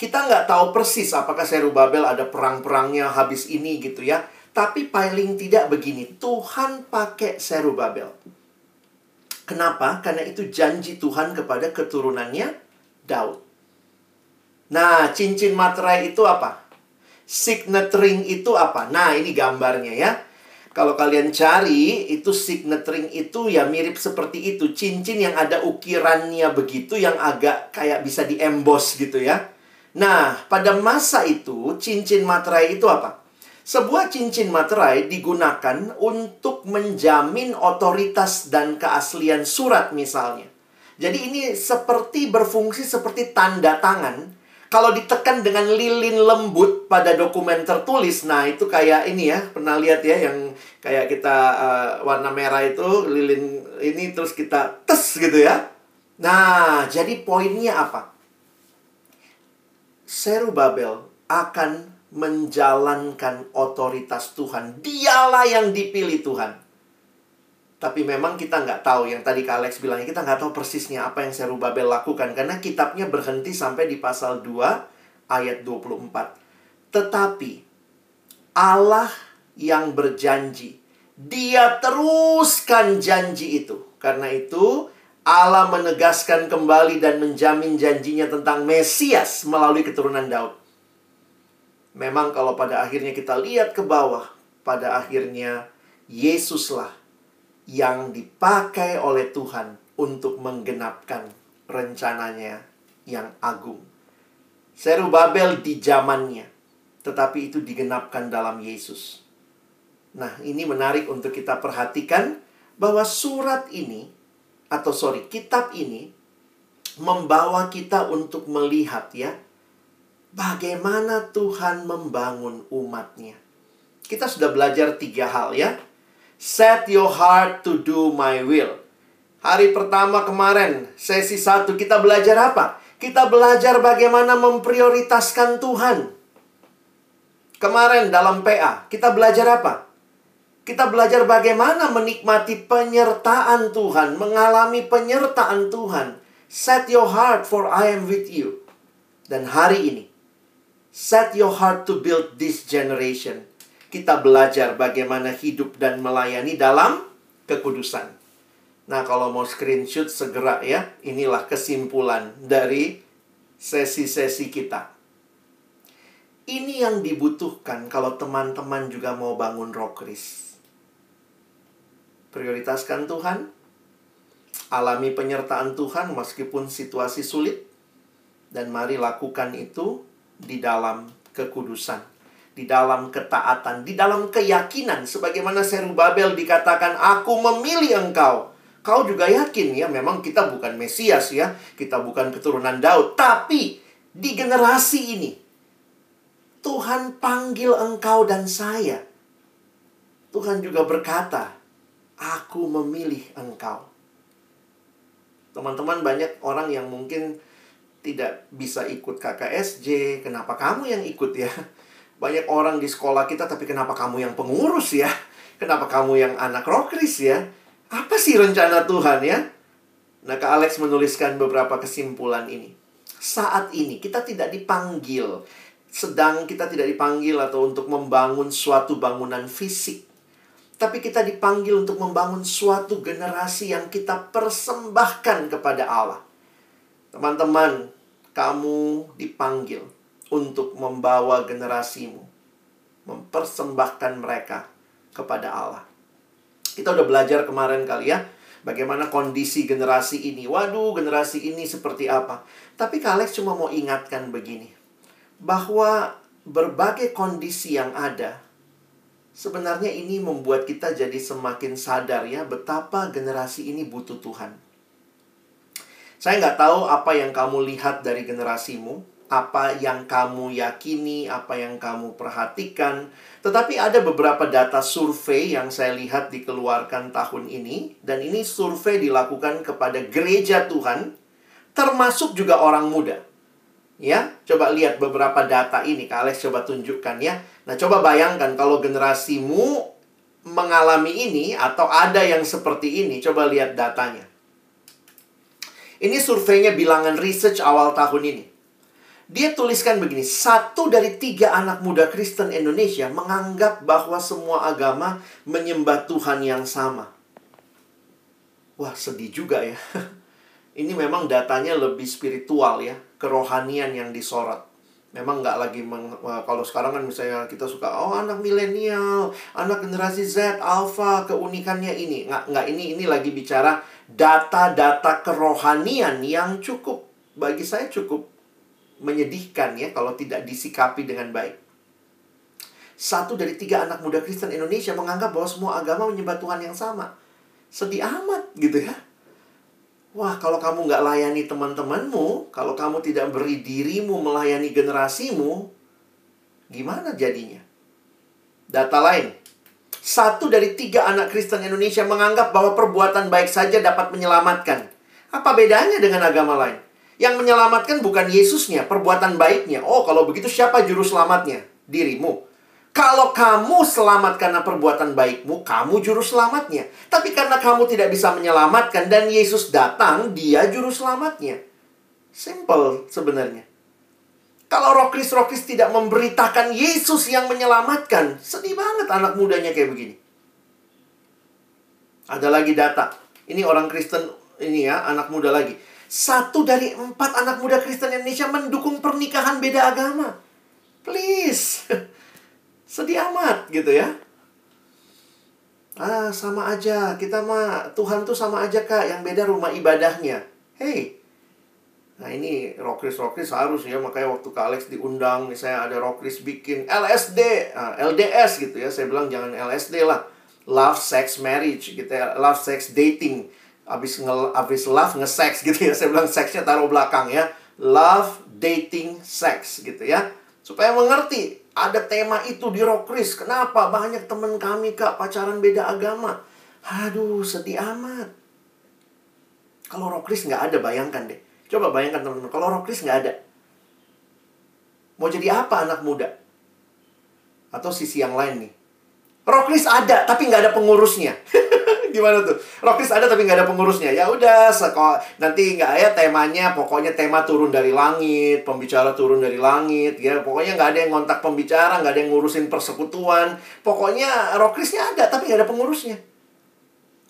[SPEAKER 2] Kita nggak tahu persis apakah Serubabel ada perang-perangnya habis ini gitu ya. Tapi paling tidak begini, Tuhan pakai Serubabel. Kenapa? Karena itu janji Tuhan kepada keturunannya Daud. Nah, cincin materai itu apa? Signet ring itu apa? Nah, ini gambarnya ya. Kalau kalian cari, itu signet ring itu ya mirip seperti itu. Cincin yang ada ukirannya begitu, yang agak kayak bisa diembos gitu ya. Nah, pada masa itu, cincin materai itu apa? Sebuah cincin materai digunakan untuk menjamin otoritas dan keaslian surat misalnya. Jadi ini seperti berfungsi seperti tanda tangan kalau ditekan dengan lilin lembut pada dokumen tertulis, nah itu kayak ini ya, pernah lihat ya yang kayak kita uh, warna merah itu lilin ini terus kita tes gitu ya. Nah, jadi poinnya apa? Serubabel akan menjalankan otoritas Tuhan. Dialah yang dipilih Tuhan. Tapi memang kita nggak tahu yang tadi Kak Alex bilang kita nggak tahu persisnya apa yang Serubabel lakukan karena kitabnya berhenti sampai di pasal 2 ayat 24. Tetapi Allah yang berjanji, dia teruskan janji itu. Karena itu Allah menegaskan kembali dan menjamin janjinya tentang Mesias melalui keturunan Daud. Memang kalau pada akhirnya kita lihat ke bawah, pada akhirnya Yesuslah yang dipakai oleh Tuhan untuk menggenapkan rencananya yang agung. Serubabel di zamannya, tetapi itu digenapkan dalam Yesus. Nah, ini menarik untuk kita perhatikan bahwa surat ini atau sorry, kitab ini membawa kita untuk melihat ya bagaimana Tuhan membangun umatnya. Kita sudah belajar tiga hal ya. Set your heart to do my will. Hari pertama kemarin, sesi satu, kita belajar apa? Kita belajar bagaimana memprioritaskan Tuhan. Kemarin dalam PA, kita belajar apa? Kita belajar bagaimana menikmati penyertaan Tuhan, mengalami penyertaan Tuhan. Set your heart for I am with you. Dan hari ini, set your heart to build this generation kita belajar bagaimana hidup dan melayani dalam kekudusan. Nah, kalau mau screenshot segera ya. Inilah kesimpulan dari sesi-sesi kita. Ini yang dibutuhkan kalau teman-teman juga mau bangun rokris. Prioritaskan Tuhan, alami penyertaan Tuhan meskipun situasi sulit, dan mari lakukan itu di dalam kekudusan di dalam ketaatan, di dalam keyakinan. Sebagaimana Serubabel dikatakan aku memilih engkau. Kau juga yakin ya, memang kita bukan Mesias ya, kita bukan keturunan Daud, tapi di generasi ini Tuhan panggil engkau dan saya. Tuhan juga berkata, aku memilih engkau. Teman-teman banyak orang yang mungkin tidak bisa ikut KKSJ, kenapa kamu yang ikut ya? banyak orang di sekolah kita, tapi kenapa kamu yang pengurus ya? Kenapa kamu yang anak rokris ya? Apa sih rencana Tuhan ya? Nah, Kak Alex menuliskan beberapa kesimpulan ini. Saat ini kita tidak dipanggil, sedang kita tidak dipanggil atau untuk membangun suatu bangunan fisik. Tapi kita dipanggil untuk membangun suatu generasi yang kita persembahkan kepada Allah. Teman-teman, kamu dipanggil untuk membawa generasimu, mempersembahkan mereka kepada Allah. Kita udah belajar kemarin kali ya, bagaimana kondisi generasi ini. Waduh, generasi ini seperti apa. Tapi Kak cuma mau ingatkan begini, bahwa berbagai kondisi yang ada, sebenarnya ini membuat kita jadi semakin sadar ya, betapa generasi ini butuh Tuhan. Saya nggak tahu apa yang kamu lihat dari generasimu, apa yang kamu yakini, apa yang kamu perhatikan. Tetapi ada beberapa data survei yang saya lihat dikeluarkan tahun ini dan ini survei dilakukan kepada gereja Tuhan termasuk juga orang muda. Ya, coba lihat beberapa data ini. Kak Alex coba tunjukkan ya. Nah, coba bayangkan kalau generasimu mengalami ini atau ada yang seperti ini, coba lihat datanya. Ini surveinya bilangan research awal tahun ini. Dia tuliskan begini, satu dari tiga anak muda Kristen Indonesia menganggap bahwa semua agama menyembah Tuhan yang sama. Wah, sedih juga ya. Ini memang datanya lebih spiritual ya, kerohanian yang disorot. Memang nggak lagi meng, kalau sekarang kan misalnya kita suka oh anak milenial, anak generasi Z, alpha, keunikannya ini. Nggak nggak ini ini lagi bicara data-data kerohanian yang cukup bagi saya cukup menyedihkan ya kalau tidak disikapi dengan baik. Satu dari tiga anak muda Kristen Indonesia menganggap bahwa semua agama menyembah Tuhan yang sama. Sedih amat gitu ya. Wah, kalau kamu nggak layani teman-temanmu, kalau kamu tidak beri dirimu melayani generasimu, gimana jadinya? Data lain, satu dari tiga anak Kristen Indonesia menganggap bahwa perbuatan baik saja dapat menyelamatkan. Apa bedanya dengan agama lain? Yang menyelamatkan bukan Yesusnya, perbuatan baiknya. Oh, kalau begitu siapa juru selamatnya? Dirimu. Kalau kamu selamat karena perbuatan baikmu, kamu juru selamatnya. Tapi karena kamu tidak bisa menyelamatkan dan Yesus datang, dia juru selamatnya. Simple sebenarnya. Kalau rokris-rokris tidak memberitakan Yesus yang menyelamatkan, sedih banget anak mudanya kayak begini. Ada lagi data. Ini orang Kristen ini ya, anak muda lagi satu dari empat anak muda Kristen Indonesia mendukung pernikahan beda agama. Please. Sedih amat gitu ya. Ah, sama aja. Kita mah Tuhan tuh sama aja, Kak. Yang beda rumah ibadahnya. Hey. Nah, ini Rokris Rokris harus ya. Makanya waktu Kak Alex diundang, misalnya ada Rokris bikin LSD, nah, LDS gitu ya. Saya bilang jangan LSD lah. Love, sex, marriage gitu ya. Love, sex, dating abis nge abis love nge-sex gitu ya saya bilang seksnya taruh belakang ya Love, Dating, Sex gitu ya. Supaya mengerti ada tema itu di Rokris. Kenapa? Banyak teman kami kak pacaran beda agama. Aduh sedih amat. Kalau Rokris nggak ada bayangkan deh. Coba bayangkan teman-teman. Kalau Rokris nggak ada. Mau jadi apa anak muda? Atau sisi yang lain nih. Rokris ada tapi nggak ada pengurusnya. gimana tuh? Rockis ada tapi nggak ada pengurusnya. Ya udah, nanti nggak ya temanya, pokoknya tema turun dari langit, pembicara turun dari langit, ya pokoknya nggak ada yang ngontak pembicara, nggak ada yang ngurusin persekutuan. Pokoknya Rockisnya ada tapi nggak ada pengurusnya.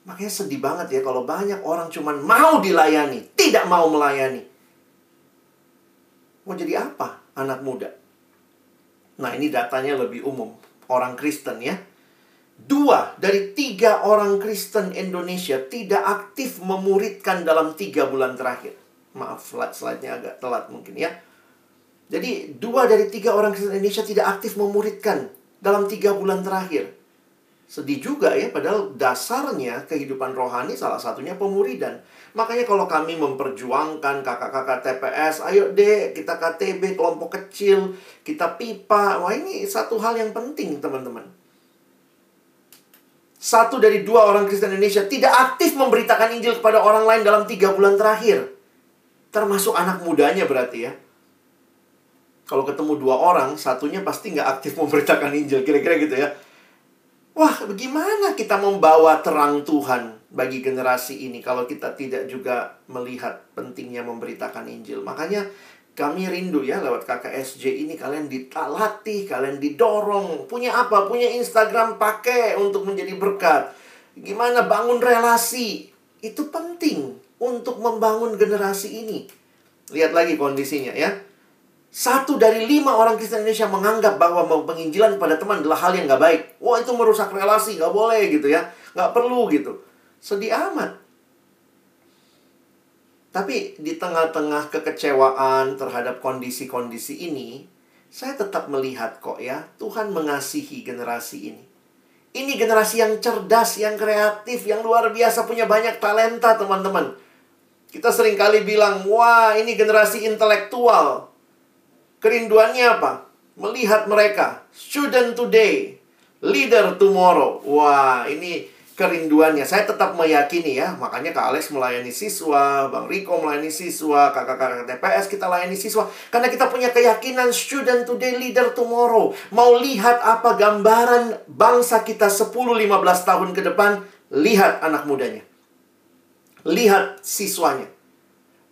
[SPEAKER 2] Makanya sedih banget ya kalau banyak orang cuman mau dilayani, tidak mau melayani. Mau jadi apa anak muda? Nah ini datanya lebih umum. Orang Kristen ya Dua dari tiga orang Kristen Indonesia tidak aktif memuridkan dalam tiga bulan terakhir. Maaf, slide-nya agak telat mungkin ya. Jadi, dua dari tiga orang Kristen Indonesia tidak aktif memuridkan dalam tiga bulan terakhir. Sedih juga ya, padahal dasarnya kehidupan rohani salah satunya pemuridan. Makanya kalau kami memperjuangkan kakak-kakak TPS, ayo deh kita KTB kelompok kecil, kita pipa. Wah ini satu hal yang penting teman-teman satu dari dua orang Kristen Indonesia tidak aktif memberitakan Injil kepada orang lain dalam tiga bulan terakhir. Termasuk anak mudanya berarti ya. Kalau ketemu dua orang, satunya pasti nggak aktif memberitakan Injil. Kira-kira gitu ya. Wah, bagaimana kita membawa terang Tuhan bagi generasi ini kalau kita tidak juga melihat pentingnya memberitakan Injil. Makanya kami rindu ya lewat KKSJ ini kalian dilatih, kalian didorong. Punya apa? Punya Instagram pakai untuk menjadi berkat. Gimana bangun relasi? Itu penting untuk membangun generasi ini. Lihat lagi kondisinya ya. Satu dari lima orang Kristen Indonesia menganggap bahwa penginjilan pada teman adalah hal yang nggak baik. Wah itu merusak relasi, nggak boleh gitu ya. Nggak perlu gitu. Sedih amat. Tapi di tengah-tengah kekecewaan terhadap kondisi-kondisi ini, saya tetap melihat kok ya, Tuhan mengasihi generasi ini. Ini generasi yang cerdas, yang kreatif, yang luar biasa, punya banyak talenta, teman-teman. Kita sering kali bilang, wah ini generasi intelektual. Kerinduannya apa? Melihat mereka. Student today, leader tomorrow. Wah, ini kerinduannya. Saya tetap meyakini ya, makanya Kak Alex melayani siswa, Bang Riko melayani siswa, kakak-kakak TPS kita layani siswa. Karena kita punya keyakinan student today, leader tomorrow. Mau lihat apa gambaran bangsa kita 10-15 tahun ke depan, lihat anak mudanya. Lihat siswanya.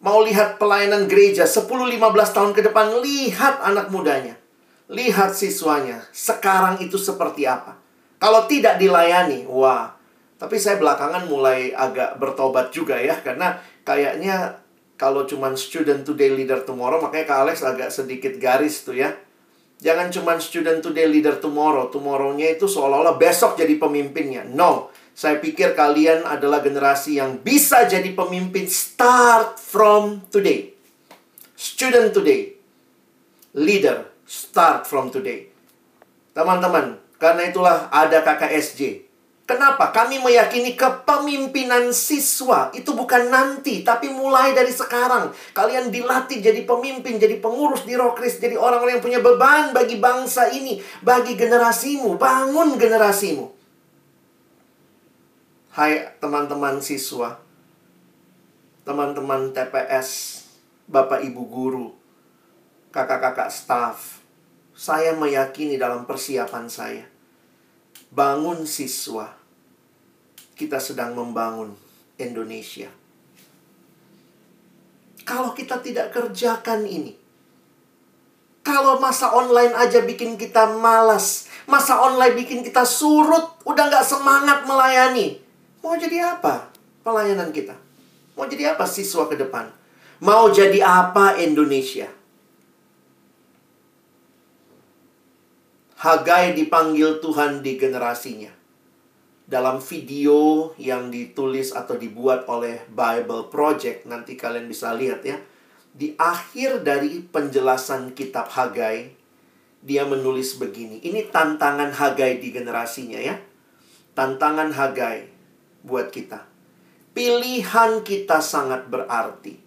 [SPEAKER 2] Mau lihat pelayanan gereja 10-15 tahun ke depan, lihat anak mudanya. Lihat siswanya. Sekarang itu seperti apa. Kalau tidak dilayani, wah, tapi saya belakangan mulai agak bertobat juga ya karena kayaknya kalau cuman student today leader tomorrow makanya Kak Alex agak sedikit garis tuh ya. Jangan cuman student today leader tomorrow. Tomorrow-nya itu seolah-olah besok jadi pemimpinnya. No. Saya pikir kalian adalah generasi yang bisa jadi pemimpin start from today. Student today. Leader start from today. Teman-teman, karena itulah ada KKSJ Kenapa? Kami meyakini kepemimpinan siswa itu bukan nanti, tapi mulai dari sekarang. Kalian dilatih jadi pemimpin, jadi pengurus di Rokris, jadi orang-orang yang punya beban bagi bangsa ini, bagi generasimu. Bangun generasimu. Hai teman-teman siswa, teman-teman TPS, Bapak Ibu guru, kakak-kakak staf, saya meyakini dalam persiapan saya. Bangun siswa kita sedang membangun Indonesia. Kalau kita tidak kerjakan ini, kalau masa online aja bikin kita malas, masa online bikin kita surut, udah nggak semangat melayani, mau jadi apa pelayanan kita? Mau jadi apa siswa ke depan? Mau jadi apa Indonesia? Hagai dipanggil Tuhan di generasinya dalam video yang ditulis atau dibuat oleh Bible Project nanti kalian bisa lihat ya. Di akhir dari penjelasan kitab Hagai dia menulis begini. Ini tantangan Hagai di generasinya ya. Tantangan Hagai buat kita. Pilihan kita sangat berarti.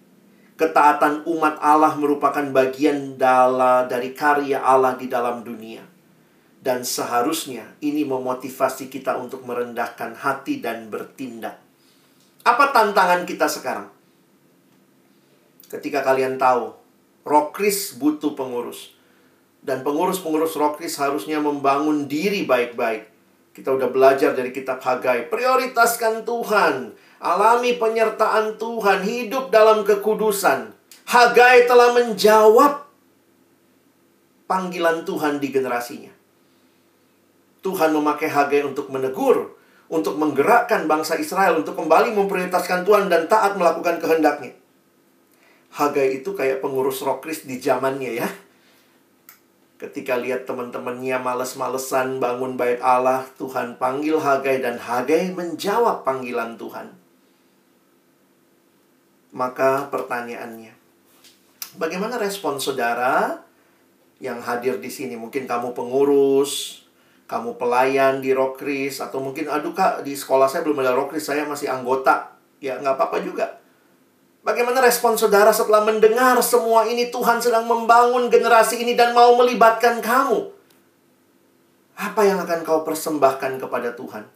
[SPEAKER 2] Ketaatan umat Allah merupakan bagian dala dari karya Allah di dalam dunia. Dan seharusnya ini memotivasi kita untuk merendahkan hati dan bertindak. Apa tantangan kita sekarang? Ketika kalian tahu, Rokris butuh pengurus. Dan pengurus-pengurus Rokris harusnya membangun diri baik-baik. Kita udah belajar dari kitab Hagai. Prioritaskan Tuhan. Alami penyertaan Tuhan. Hidup dalam kekudusan. Hagai telah menjawab panggilan Tuhan di generasinya. Tuhan memakai Hagai untuk menegur, untuk menggerakkan bangsa Israel untuk kembali memprioritaskan Tuhan dan taat melakukan kehendaknya. Hagai itu kayak pengurus rokris di zamannya ya. Ketika lihat teman-temannya males-malesan bangun bait Allah, Tuhan panggil Hagai dan Hagai menjawab panggilan Tuhan. Maka pertanyaannya, bagaimana respon saudara yang hadir di sini? Mungkin kamu pengurus, kamu pelayan di Rokris, atau mungkin, aduh kak, di sekolah saya belum ada Rokris, saya masih anggota. Ya, nggak apa-apa juga. Bagaimana respon saudara setelah mendengar semua ini Tuhan sedang membangun generasi ini dan mau melibatkan kamu? Apa yang akan kau persembahkan kepada Tuhan?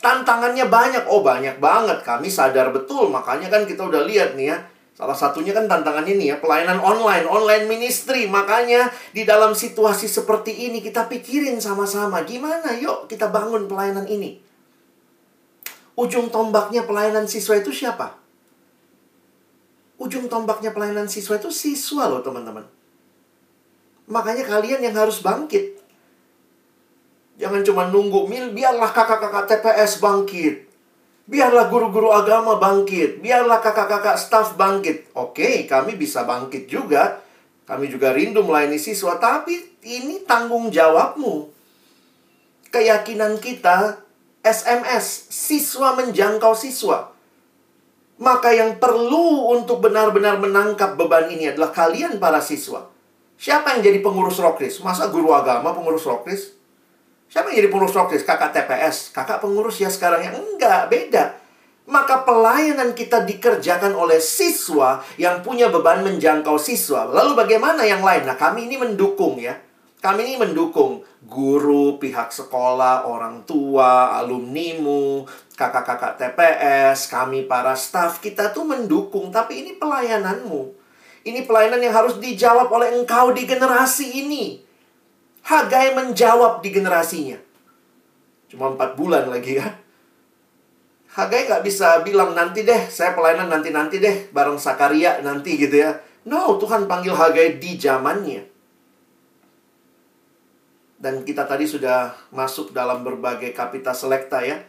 [SPEAKER 2] Tantangannya banyak. Oh, banyak banget. Kami sadar betul. Makanya kan kita udah lihat nih ya. Salah satunya kan tantangannya nih ya, pelayanan online, online ministry. Makanya di dalam situasi seperti ini kita pikirin sama-sama gimana yuk kita bangun pelayanan ini. Ujung tombaknya pelayanan siswa itu siapa? Ujung tombaknya pelayanan siswa itu siswa loh teman-teman. Makanya kalian yang harus bangkit. Jangan cuma nunggu, mil biarlah kakak-kakak TPS bangkit. Biarlah guru-guru agama bangkit. Biarlah kakak-kakak staf bangkit. Oke, kami bisa bangkit juga. Kami juga rindu melayani siswa. Tapi ini tanggung jawabmu. Keyakinan kita, SMS, siswa menjangkau siswa. Maka yang perlu untuk benar-benar menangkap beban ini adalah kalian para siswa. Siapa yang jadi pengurus rokris? Masa guru agama pengurus rokris? Siapa yang jadi pengurus rokris? Kakak TPS. Kakak pengurus ya sekarang yang enggak, beda. Maka pelayanan kita dikerjakan oleh siswa yang punya beban menjangkau siswa. Lalu bagaimana yang lain? Nah, kami ini mendukung ya. Kami ini mendukung guru, pihak sekolah, orang tua, alumnimu, kakak-kakak TPS, kami para staff, kita tuh mendukung. Tapi ini pelayananmu. Ini pelayanan yang harus dijawab oleh engkau di generasi ini. Hagai menjawab di generasinya. Cuma empat bulan lagi ya. Hagai nggak bisa bilang nanti deh, saya pelayanan nanti-nanti deh, bareng Sakaria nanti gitu ya. No, Tuhan panggil Hagai di zamannya. Dan kita tadi sudah masuk dalam berbagai kapita selekta ya.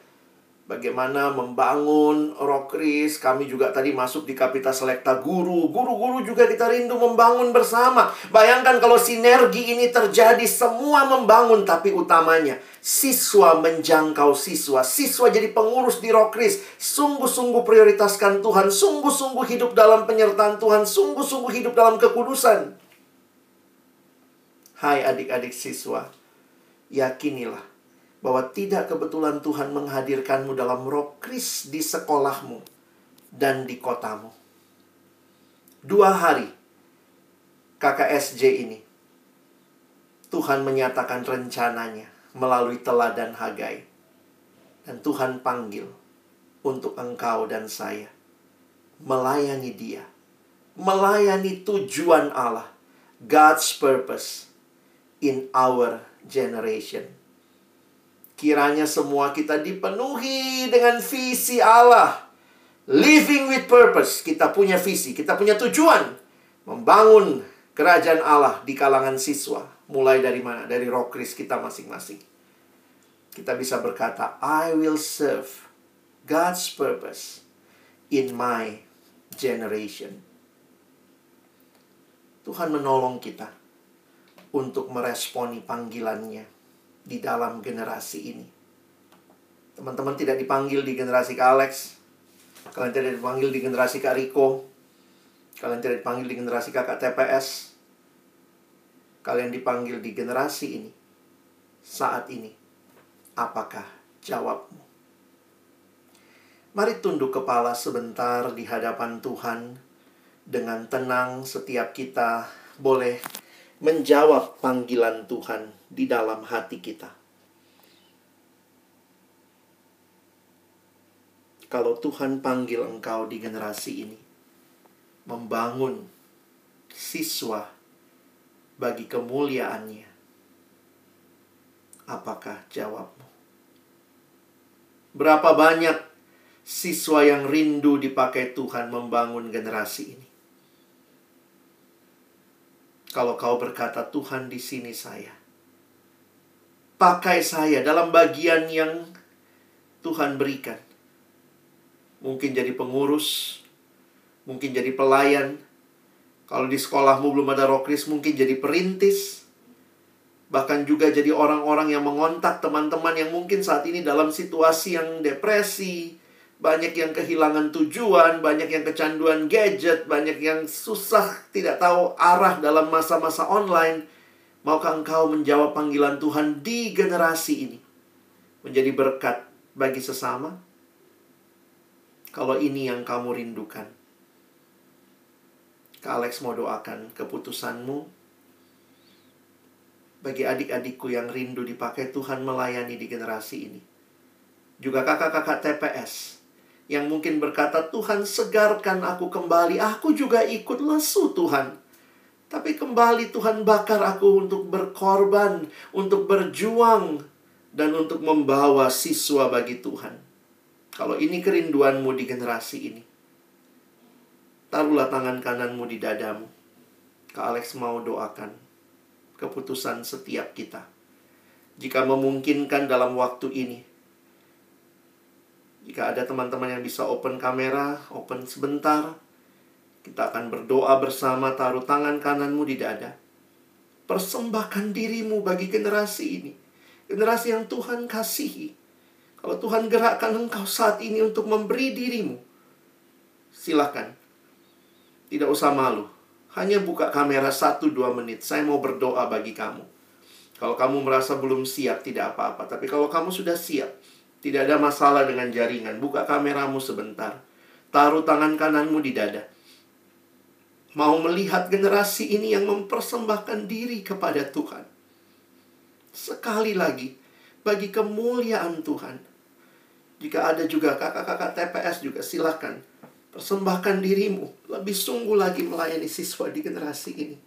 [SPEAKER 2] Bagaimana membangun rokris. Kami juga tadi masuk di kapita selekta guru. Guru-guru juga kita rindu membangun bersama. Bayangkan kalau sinergi ini terjadi semua membangun. Tapi utamanya siswa menjangkau siswa. Siswa jadi pengurus di rokris. Sungguh-sungguh prioritaskan Tuhan. Sungguh-sungguh hidup dalam penyertaan Tuhan. Sungguh-sungguh hidup dalam kekudusan. Hai adik-adik siswa yakinilah bahwa tidak kebetulan Tuhan menghadirkanmu dalam roh kris di sekolahmu dan di kotamu. Dua hari KKSJ ini, Tuhan menyatakan rencananya melalui teladan Hagai. Dan Tuhan panggil untuk engkau dan saya melayani dia. Melayani tujuan Allah. God's purpose in our generation. Kiranya semua kita dipenuhi dengan visi Allah. Living with purpose. Kita punya visi, kita punya tujuan. Membangun kerajaan Allah di kalangan siswa. Mulai dari mana? Dari rokris kita masing-masing. Kita bisa berkata, I will serve God's purpose in my generation. Tuhan menolong kita untuk meresponi panggilannya di dalam generasi ini. Teman-teman tidak dipanggil di generasi Kak Alex. Kalian tidak dipanggil di generasi Kak Riko. Kalian tidak dipanggil di generasi Kakak TPS. Kalian dipanggil di generasi ini. Saat ini. Apakah jawabmu? Mari tunduk kepala sebentar di hadapan Tuhan. dengan tenang setiap kita boleh menjawab panggilan Tuhan di dalam hati kita. Kalau Tuhan panggil engkau di generasi ini, membangun siswa bagi kemuliaannya, apakah jawabmu? Berapa banyak siswa yang rindu dipakai Tuhan membangun generasi ini? Kalau kau berkata, "Tuhan, di sini saya." Pakai saya dalam bagian yang Tuhan berikan. Mungkin jadi pengurus, mungkin jadi pelayan. Kalau di sekolahmu belum ada rokris, mungkin jadi perintis. Bahkan juga jadi orang-orang yang mengontak teman-teman yang mungkin saat ini dalam situasi yang depresi, banyak yang kehilangan tujuan, banyak yang kecanduan gadget, banyak yang susah tidak tahu arah dalam masa-masa online. Maukah engkau menjawab panggilan Tuhan di generasi ini? Menjadi berkat bagi sesama? Kalau ini yang kamu rindukan. Kak Alex mau doakan keputusanmu bagi adik-adikku yang rindu dipakai Tuhan melayani di generasi ini. Juga kakak-kakak TPS yang mungkin berkata, "Tuhan, segarkan aku kembali. Aku juga ikut lesu, Tuhan." Tapi kembali Tuhan bakar aku untuk berkorban, untuk berjuang, dan untuk membawa siswa bagi Tuhan. Kalau ini kerinduanmu di generasi ini, taruhlah tangan kananmu di dadamu. Kak Alex mau doakan keputusan setiap kita. Jika memungkinkan dalam waktu ini, jika ada teman-teman yang bisa open kamera, open sebentar, kita akan berdoa bersama, taruh tangan kananmu di dada. Persembahkan dirimu bagi generasi ini. Generasi yang Tuhan kasihi. Kalau Tuhan gerakkan engkau saat ini untuk memberi dirimu, silakan. Tidak usah malu. Hanya buka kamera 1-2 menit. Saya mau berdoa bagi kamu. Kalau kamu merasa belum siap, tidak apa-apa. Tapi kalau kamu sudah siap, tidak ada masalah dengan jaringan. Buka kameramu sebentar. Taruh tangan kananmu di dada. Mau melihat generasi ini yang mempersembahkan diri kepada Tuhan. Sekali lagi, bagi kemuliaan Tuhan. Jika ada juga kakak-kakak TPS juga silakan persembahkan dirimu lebih sungguh lagi melayani siswa di generasi ini.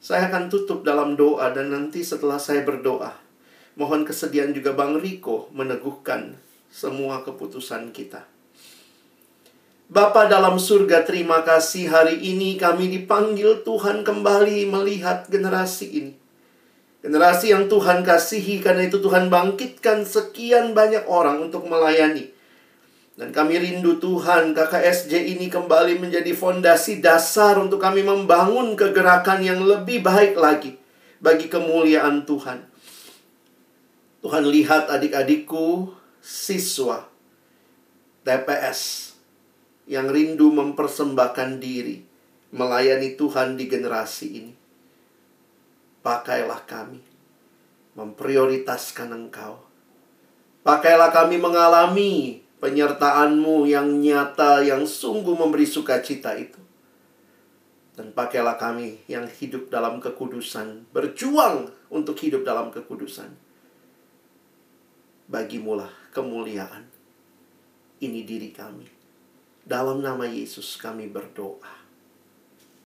[SPEAKER 2] Saya akan tutup dalam doa dan nanti setelah saya berdoa, Mohon kesediaan juga Bang Riko meneguhkan semua keputusan kita. Bapa dalam surga, terima kasih hari ini kami dipanggil Tuhan kembali melihat generasi ini. Generasi yang Tuhan kasihi karena itu Tuhan bangkitkan sekian banyak orang untuk melayani. Dan kami rindu Tuhan KKSJ ini kembali menjadi fondasi dasar untuk kami membangun kegerakan yang lebih baik lagi bagi kemuliaan Tuhan. Tuhan lihat adik-adikku siswa TPS yang rindu mempersembahkan diri melayani Tuhan di generasi ini. Pakailah kami memprioritaskan Engkau. Pakailah kami mengalami penyertaanmu yang nyata, yang sungguh memberi sukacita itu. Dan pakailah kami yang hidup dalam kekudusan, berjuang untuk hidup dalam kekudusan bagimulah kemuliaan. Ini diri kami. Dalam nama Yesus kami berdoa.